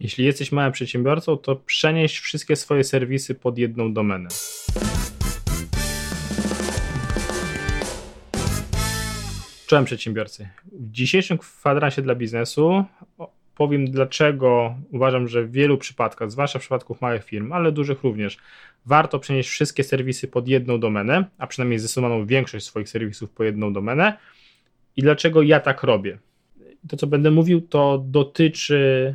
Jeśli jesteś małym przedsiębiorcą, to przenieś wszystkie swoje serwisy pod jedną domenę. Czołem przedsiębiorcy. W dzisiejszym kwadransie dla biznesu powiem, dlaczego uważam, że w wielu przypadkach, zwłaszcza w przypadku małych firm, ale dużych również, warto przenieść wszystkie serwisy pod jedną domenę, a przynajmniej zdecydowaną większość swoich serwisów pod jedną domenę i dlaczego ja tak robię. To, co będę mówił, to dotyczy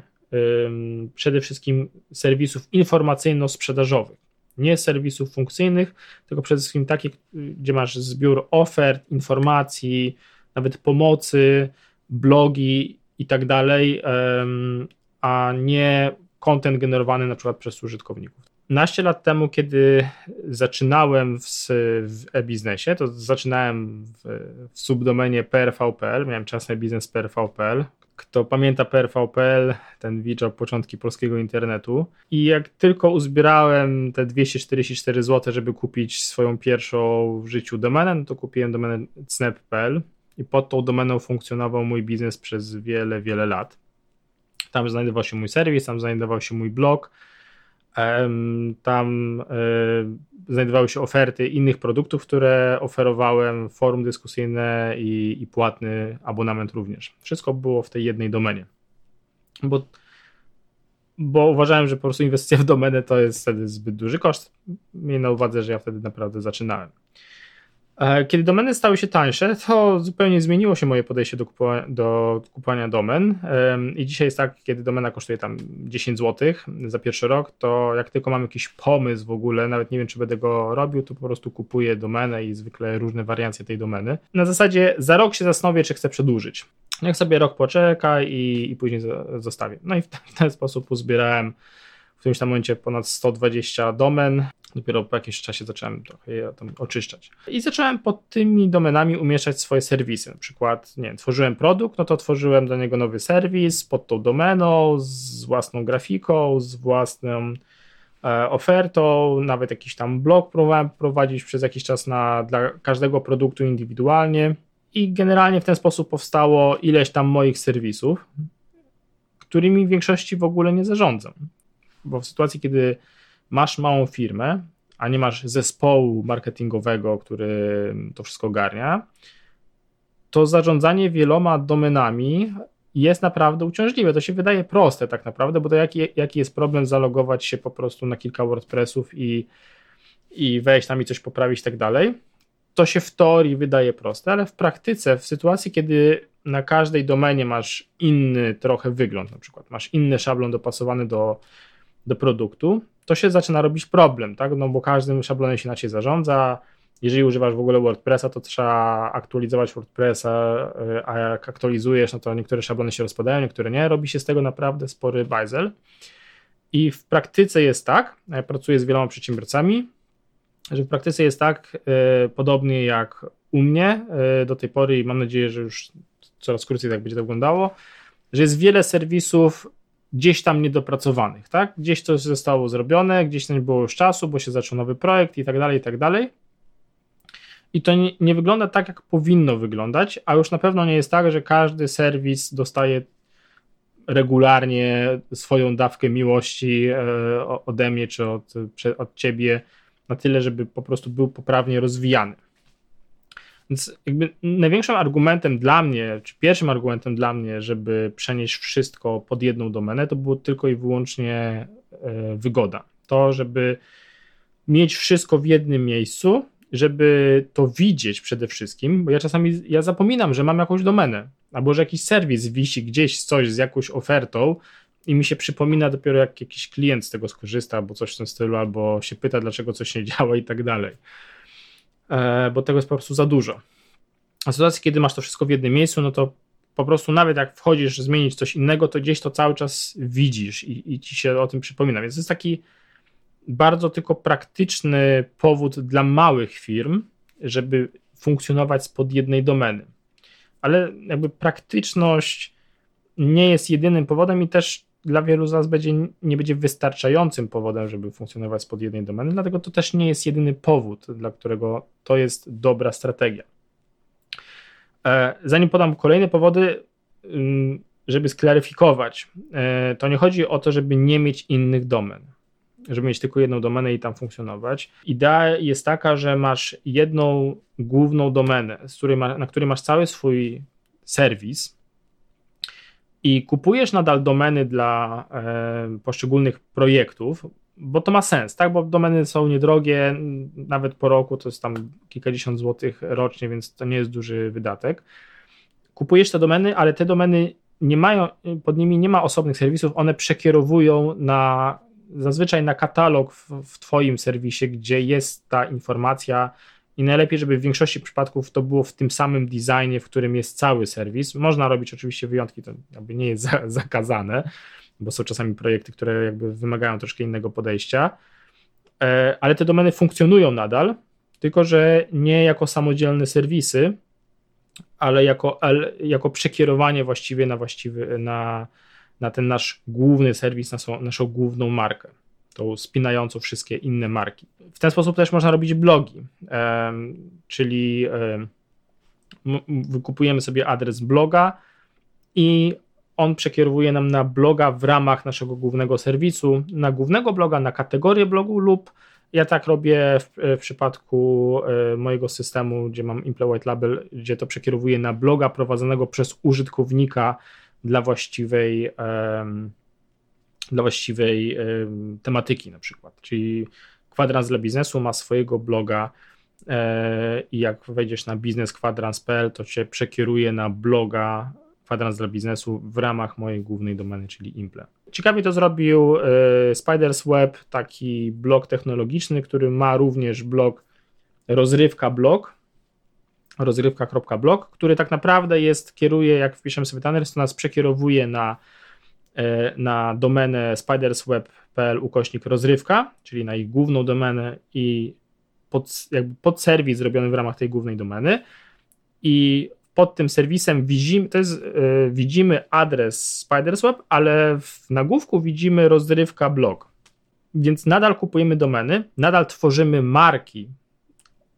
przede wszystkim serwisów informacyjno-sprzedażowych. Nie serwisów funkcyjnych, tylko przede wszystkim takich, gdzie masz zbiór ofert, informacji, nawet pomocy, blogi i tak dalej, a nie content generowany na przykład przez użytkowników. Naście lat temu, kiedy zaczynałem w, w e-biznesie, to zaczynałem w, w subdomenie PRV.pl, miałem czas na biznes PRV.pl. Kto pamięta PRV.pl, ten widział początki polskiego internetu. I jak tylko uzbierałem te 244 zł, żeby kupić swoją pierwszą w życiu domenę, no to kupiłem domenę snap.pl i pod tą domeną funkcjonował mój biznes przez wiele, wiele lat. Tam znajdował się mój serwis, tam znajdował się mój blog, tam e, znajdowały się oferty innych produktów, które oferowałem, forum dyskusyjne i, i płatny abonament również. Wszystko było w tej jednej domenie. Bo, bo uważałem, że po prostu inwestycja w domenę to jest wtedy zbyt duży koszt. Miej na uwadze, że ja wtedy naprawdę zaczynałem. E, kiedy domeny stały się tańsze, to zupełnie zmieniło się moje podejście do, kupowania, do kupowania domen. I dzisiaj jest tak, kiedy domena kosztuje tam 10 zł za pierwszy rok, to jak tylko mam jakiś pomysł w ogóle, nawet nie wiem, czy będę go robił, to po prostu kupuję domenę i zwykle różne wariacje tej domeny. Na zasadzie za rok się zastanowię, czy chcę przedłużyć. Niech sobie rok poczeka i, i później zostawię. No i w ten, w ten sposób uzbierałem którymś tam momencie ponad 120 domen. Dopiero po jakimś czasie zacząłem trochę je tam oczyszczać. I zacząłem pod tymi domenami umieszczać swoje serwisy. Na przykład, nie wiem, tworzyłem produkt, no to tworzyłem dla niego nowy serwis pod tą domeną, z własną grafiką, z własną e, ofertą, nawet jakiś tam blog próbowałem prowadzić przez jakiś czas na, dla każdego produktu indywidualnie. I generalnie w ten sposób powstało ileś tam moich serwisów, którymi w większości w ogóle nie zarządzam. Bo w sytuacji, kiedy masz małą firmę, a nie masz zespołu marketingowego, który to wszystko ogarnia, to zarządzanie wieloma domenami jest naprawdę uciążliwe. To się wydaje proste tak naprawdę, bo to jaki, jaki jest problem zalogować się po prostu na kilka WordPressów i, i wejść tam i coś poprawić i tak dalej. To się w teorii wydaje proste, ale w praktyce, w sytuacji, kiedy na każdej domenie masz inny trochę wygląd, na przykład masz inny szablon dopasowany do, do produktu, to się zaczyna robić problem, tak? No bo każdym szablonem się inaczej zarządza. Jeżeli używasz w ogóle WordPressa, to trzeba aktualizować WordPressa, y, a jak aktualizujesz, no to niektóre szablony się rozpadają, niektóre nie. Robi się z tego naprawdę spory bajzel. I w praktyce jest tak, ja pracuję z wieloma przedsiębiorcami, że w praktyce jest tak, y, podobnie jak u mnie y, do tej pory i mam nadzieję, że już coraz krócej tak będzie to wyglądało, że jest wiele serwisów gdzieś tam niedopracowanych, tak? Gdzieś coś zostało zrobione, gdzieś nie było już czasu, bo się zaczął nowy projekt i tak dalej, i tak dalej. I to nie, nie, wygląda tak, jak powinno wyglądać, a już na pewno nie jest tak, że każdy serwis dostaje regularnie swoją dawkę miłości e, ode mnie czy od, od ciebie na tyle, żeby po prostu był poprawnie rozwijany. Więc jakby największym argumentem dla mnie, czy pierwszym argumentem dla mnie, żeby przenieść wszystko pod jedną domenę, to było tylko i wyłącznie e, wygoda. To, żeby mieć wszystko w jednym miejscu, żeby to widzieć przede wszystkim, bo ja czasami ja zapominam, że mam jakąś domenę, albo że jakiś serwis wisi gdzieś coś z jakąś ofertą i mi się przypomina dopiero jak jakiś klient z tego skorzysta, albo coś w tym stylu, albo się pyta, dlaczego coś nie działa i tak dalej. E, bo tego jest po prostu za dużo. A w sytuacji, kiedy masz to wszystko w jednym miejscu, no to po prostu nawet jak wchodzisz zmienić coś innego, to gdzieś to cały czas widzisz i, i ci się o tym przypomina. Więc to jest taki bardzo tylko praktyczny powód dla małych firm, żeby funkcjonować spod jednej domeny. Ale jakby praktyczność nie jest jedynym powodem i też dla wielu z nas będzie, nie będzie wystarczającym powodem, żeby funkcjonować spod jednej domeny, dlatego to też nie jest jedyny powód, dla którego to jest dobra strategia. E, zanim podam kolejne powody, żeby sklaryfikować, e, to nie chodzi o to, żeby nie mieć innych domen, żeby mieć tylko jedną domenę i tam funkcjonować. Idea jest taka, że masz jedną główną domenę, na której masz cały swój serwis i kupujesz nadal domeny dla e, poszczególnych projektów, bo to ma sens, tak? Bo domeny są niedrogie, nawet po roku to jest tam kilkadziesiąt złotych rocznie, więc to nie jest duży wydatek. Kupujesz te domeny, ale te domeny nie mają, pod nimi nie ma osobnych serwisów, one przekierowują na zazwyczaj na katalog w, w Twoim serwisie, gdzie jest ta informacja i najlepiej, żeby w większości przypadków to było w tym samym designie, w którym jest cały serwis. Można robić oczywiście wyjątki, to jakby nie jest za, zakazane, bo są czasami projekty, które jakby wymagają troszkę innego podejścia, e, ale te domeny funkcjonują nadal, tylko że nie jako samodzielne serwisy, ale jako, jako przekierowanie właściwie na właściwy, na, na ten nasz główny serwis, naszą, naszą główną markę, tą spinającą wszystkie inne marki. W ten sposób też można robić blogi, czyli wykupujemy sobie adres bloga i on przekierowuje nam na bloga w ramach naszego głównego serwisu, na głównego bloga, na kategorię blogu lub ja tak robię w, w przypadku e, mojego systemu, gdzie mam Imple White Label, gdzie to przekierowuję na bloga prowadzonego przez użytkownika dla właściwej, um, dla właściwej tematyki na przykład. Czyli kwadrans dla biznesu ma swojego bloga e, i jak wejdziesz na bizneskwadrans.pl, to cię przekieruje na bloga kwadrans dla biznesu w ramach mojej głównej domeny, czyli Imple. Ciekawie to zrobił e, Spiders Web, taki blog technologiczny, który ma również blog rozrywka blog, rozrywka.blog, który tak naprawdę jest, kieruje, jak wpiszemy sobie Tanners, to nas przekierowuje na, na domenę spidersweb.pl ukośnik rozrywka, czyli na ich główną domenę i pod, jakby podserwis zrobiony w ramach tej głównej domeny i pod tym serwisem widzimy, to jest, yy, widzimy adres Spidersweb, ale w nagłówku widzimy rozrywka blog. Więc nadal kupujemy domeny, nadal tworzymy marki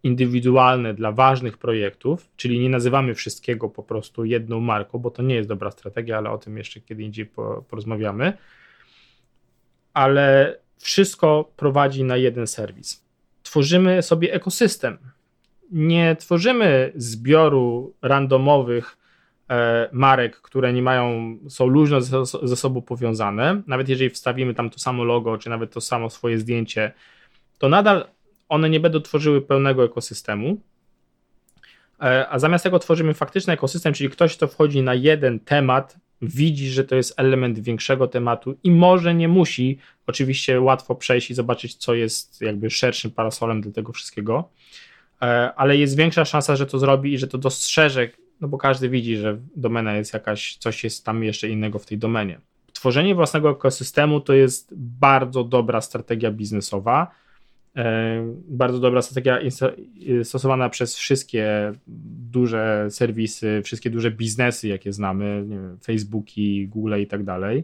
indywidualne dla ważnych projektów, czyli nie nazywamy wszystkiego po prostu jedną marką, bo to nie jest dobra strategia, ale o tym jeszcze kiedy indziej porozmawiamy. Ale wszystko prowadzi na jeden serwis. Tworzymy sobie ekosystem nie tworzymy zbioru randomowych e, marek, które nie mają, są luźno ze, ze sobą powiązane. Nawet jeżeli wstawimy tam to samo logo, czy nawet to samo swoje zdjęcie, to nadal one nie będą tworzyły pełnego ekosystemu. E, a zamiast tego tworzymy faktyczny ekosystem, czyli ktoś, kto wchodzi na jeden temat, widzi, że to jest element większego tematu i może nie musi oczywiście łatwo przejść i zobaczyć, co jest jakby szerszym parasolem do tego wszystkiego. E, ale jest większa szansa, że to zrobi i że to dostrzeże, no bo każdy widzi, że domena jest jakaś, coś jest tam jeszcze innego w tej domenie. Tworzenie własnego ekosystemu to jest bardzo dobra strategia biznesowa, bardzo dobra strategia stosowana przez wszystkie duże serwisy, wszystkie duże biznesy, jakie znamy, wiem, Facebooki, Google i tak dalej.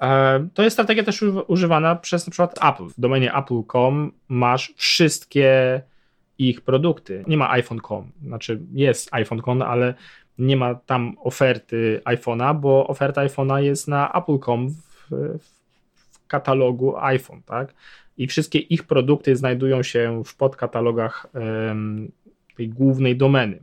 E, to jest strategia też używana przez na przykład Apple. W domenie apple.com masz wszystkie ich produkty. Nie ma iPhone.com, znaczy jest iPhone.com, ale nie ma tam oferty iPhone'a, bo oferta iPhone'a jest na Apple.com w, w, katalogu iPhone, tak? I wszystkie ich produkty znajdują się w podkatalogach tej głównej domeny.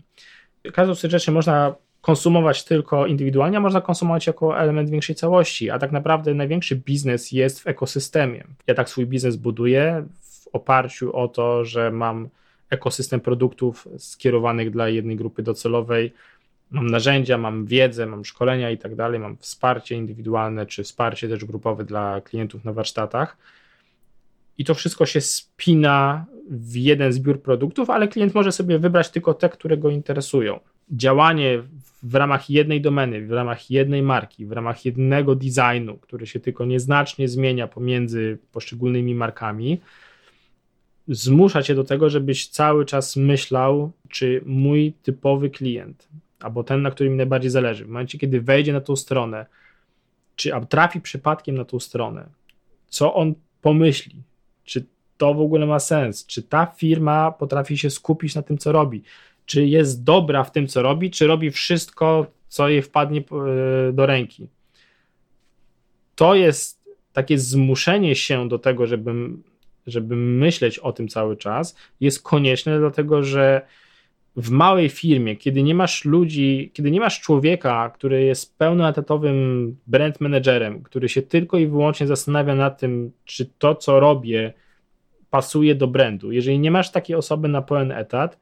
Każdą z tych rzeczy można konsumować tylko indywidualnie, a można konsumować jako element większej całości, a tak naprawdę największy biznes jest w ekosystemie. Ja tak swój biznes buduję w oparciu o to, że mam ekosystem produktów skierowanych dla jednej grupy docelowej. Mam narzędzia, mam wiedzę, mam szkolenia i tak dalej, mam wsparcie indywidualne czy wsparcie też grupowe dla klientów na warsztatach. I to wszystko się spina w jeden zbiór produktów, ale klient może sobie wybrać tylko te, które go interesują. Działanie w ramach jednej domeny, w ramach jednej marki, w ramach jednego designu, który się tylko nieznacznie zmienia pomiędzy poszczególnymi markami, zmusza cię do tego, żebyś cały czas myślał, czy mój typowy klient, albo ten, na którym najbardziej zależy, w momencie, kiedy wejdzie na tą stronę, czy trafi przypadkiem na tą stronę, co on pomyśli, czy to w ogóle ma sens, czy ta firma potrafi się skupić na tym, co robi, czy jest dobra w tym, co robi, czy robi wszystko co jej wpadnie e, do ręki. To jest takie zmuszenie się do tego, żeby, żeby myśleć o tym cały czas, jest konieczne, dlatego że w małej firmie, kiedy nie masz ludzi, kiedy nie masz człowieka, który jest pełnoetatowym brand managerem, który się tylko i wyłącznie zastanawia nad tym, czy to, co robię, pasuje do brandu. Jeżeli nie masz takiej osoby na pełen etat,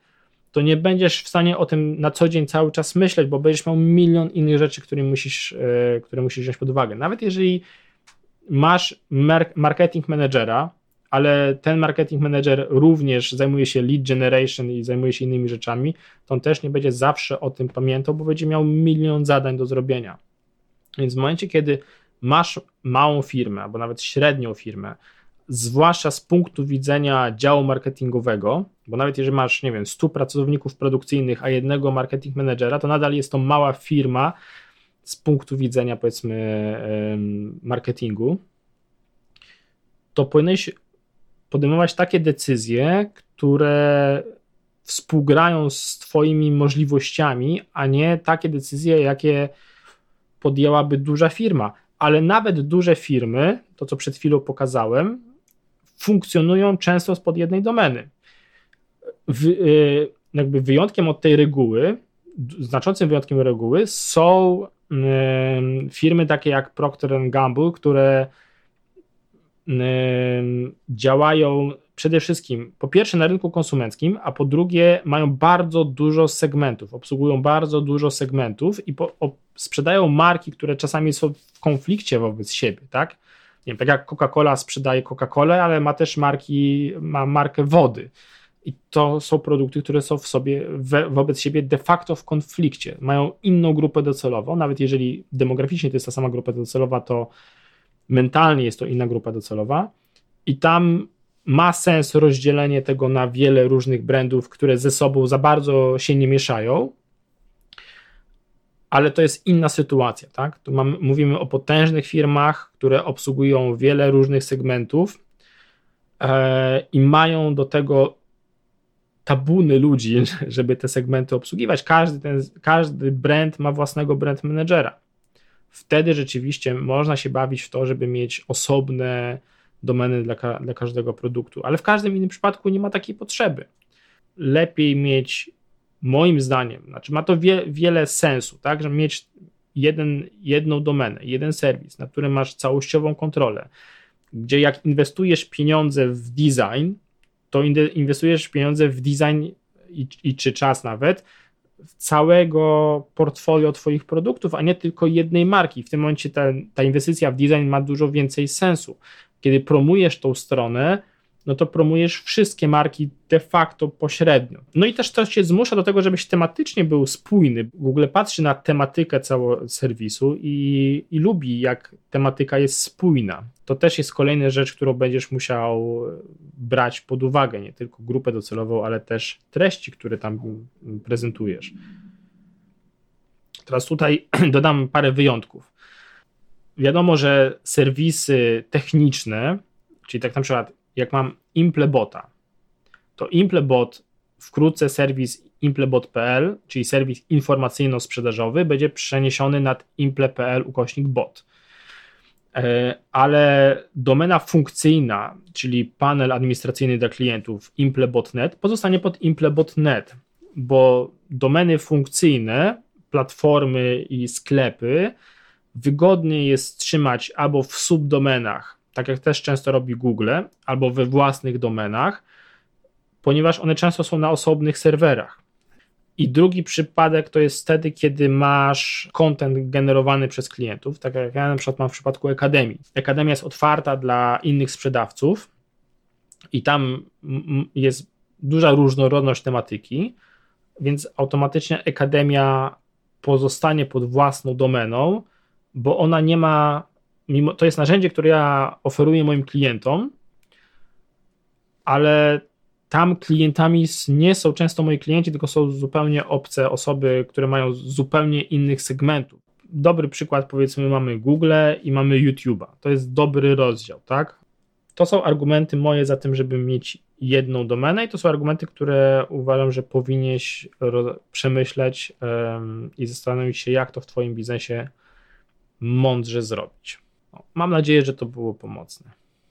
to nie będziesz w stanie o tym na co dzień cały czas myśleć, bo będziesz miał milion innych rzeczy, które musisz, e, które musisz wziąć pod uwagę. Nawet jeżeli masz marketing managera, ale ten marketing manager również zajmuje się lead generation i zajmuje się innymi rzeczami, to on też nie będzie zawsze o tym pamiętał, bo będzie miał milion zadań do zrobienia. Więc w momencie, kiedy masz małą firmę, albo nawet średnią firmę, zwłaszcza z punktu widzenia działu marketingowego, bo nawet jeżeli masz, nie wiem, 100 pracowników produkcyjnych, a jednego marketing managera, to nadal jest to mała firma z punktu widzenia, powiedzmy, marketingu, to powinieneś podejmować takie decyzje, które współgrają z Twoimi możliwościami, a nie takie decyzje, jakie podjęłaby duża firma. Ale nawet duże firmy, to co przed chwilą pokazałem, funkcjonują często spod jednej domeny. Y, jakby wyjątkiem od tej reguły, znaczącym wyjątkiem reguły są y, firmy takie jak Procter Gamble, które działają przede wszystkim po pierwsze na rynku konsumenckim, a po drugie mają bardzo dużo segmentów, obsługują bardzo dużo segmentów i po, o, sprzedają marki, które czasami są w konflikcie wobec siebie, tak? Nie wiem, tak jak Coca-Cola sprzedaje Coca-Colę, ale ma też marki, ma markę wody. I to są produkty, które są w sobie, we, wobec siebie de facto w konflikcie. Mają inną grupę docelową, nawet jeżeli demograficznie to jest ta sama grupa docelowa, to mentalnie jest to inna grupa docelowa i tam ma sens rozdzielenie tego na wiele różnych brandów, które ze sobą za bardzo się nie mieszają, ale to jest inna sytuacja, tak? Tu mówimy o potężnych firmach, które obsługują wiele różnych segmentów e, i mają do tego tabuny ludzi, żeby te segmenty obsługiwać. Każdy, ten, każdy brand ma własnego brand managera wtedy rzeczywiście można się bawić w to, żeby mieć osobne domeny dla, ka dla każdego produktu, ale w każdym innym przypadku nie ma takiej potrzeby. Lepiej mieć, moim zdaniem, znaczy ma to wie, wiele sensu, tak, że mieć jeden, jedną domenę, jeden serwis, na którym masz całościową kontrolę, gdzie jak inwestujesz pieniądze w design, to inwestujesz pieniądze w design i, i czy czas nawet, całego portfolio Twoich produktów, a nie tylko jednej marki. W tym momencie ta, ta inwestycja w design ma dużo więcej sensu. Kiedy promujesz tą stronę, no to promujesz wszystkie marki de facto pośrednio. No i też to się zmusza do tego, żebyś tematycznie był spójny. Google patrzy na tematykę całego serwisu i, i lubi, jak tematyka jest spójna. To też jest kolejna rzecz, którą będziesz musiał brać pod uwagę, nie tylko grupę docelową, ale też treści, które tam prezentujesz. Teraz tutaj dodam parę wyjątków. Wiadomo, że serwisy techniczne, czyli tak na przykład jak mam Implebota, to Implebot, wkrótce serwis implebot.pl, czyli serwis informacyjno-sprzedażowy, będzie przeniesiony nad imple.pl ukośnik bot. E, ale domena funkcyjna, czyli panel administracyjny dla klientów implebot.net pozostanie pod implebot.net, bo domeny funkcyjne, platformy i sklepy wygodniej jest trzymać albo w subdomenach tak jak też często robi Google, albo we własnych domenach, ponieważ one często są na osobnych serwerach. I drugi przypadek to jest wtedy, kiedy masz content generowany przez klientów, tak jak ja na przykład mam w przypadku Akademii. Akademia jest otwarta dla innych sprzedawców i tam jest duża różnorodność tematyki, więc automatycznie Akademia pozostanie pod własną domeną, bo ona nie ma mimo, to jest narzędzie, które ja oferuję moim klientom, ale tam klientami nie są często moi klienci, tylko są zupełnie obce osoby, które mają zupełnie innych segmentów. Dobry przykład, powiedzmy, mamy Google i mamy YouTube'a. To jest dobry rozdział, tak? to są argumenty moje za tym, żeby mieć jedną domenę i to są argumenty, które uważam, że powinieneś przemyśleć um, i zastanowić się, jak to w Twoim biznesie mądrze zrobić. Mam nadzieję, że to było pomocne.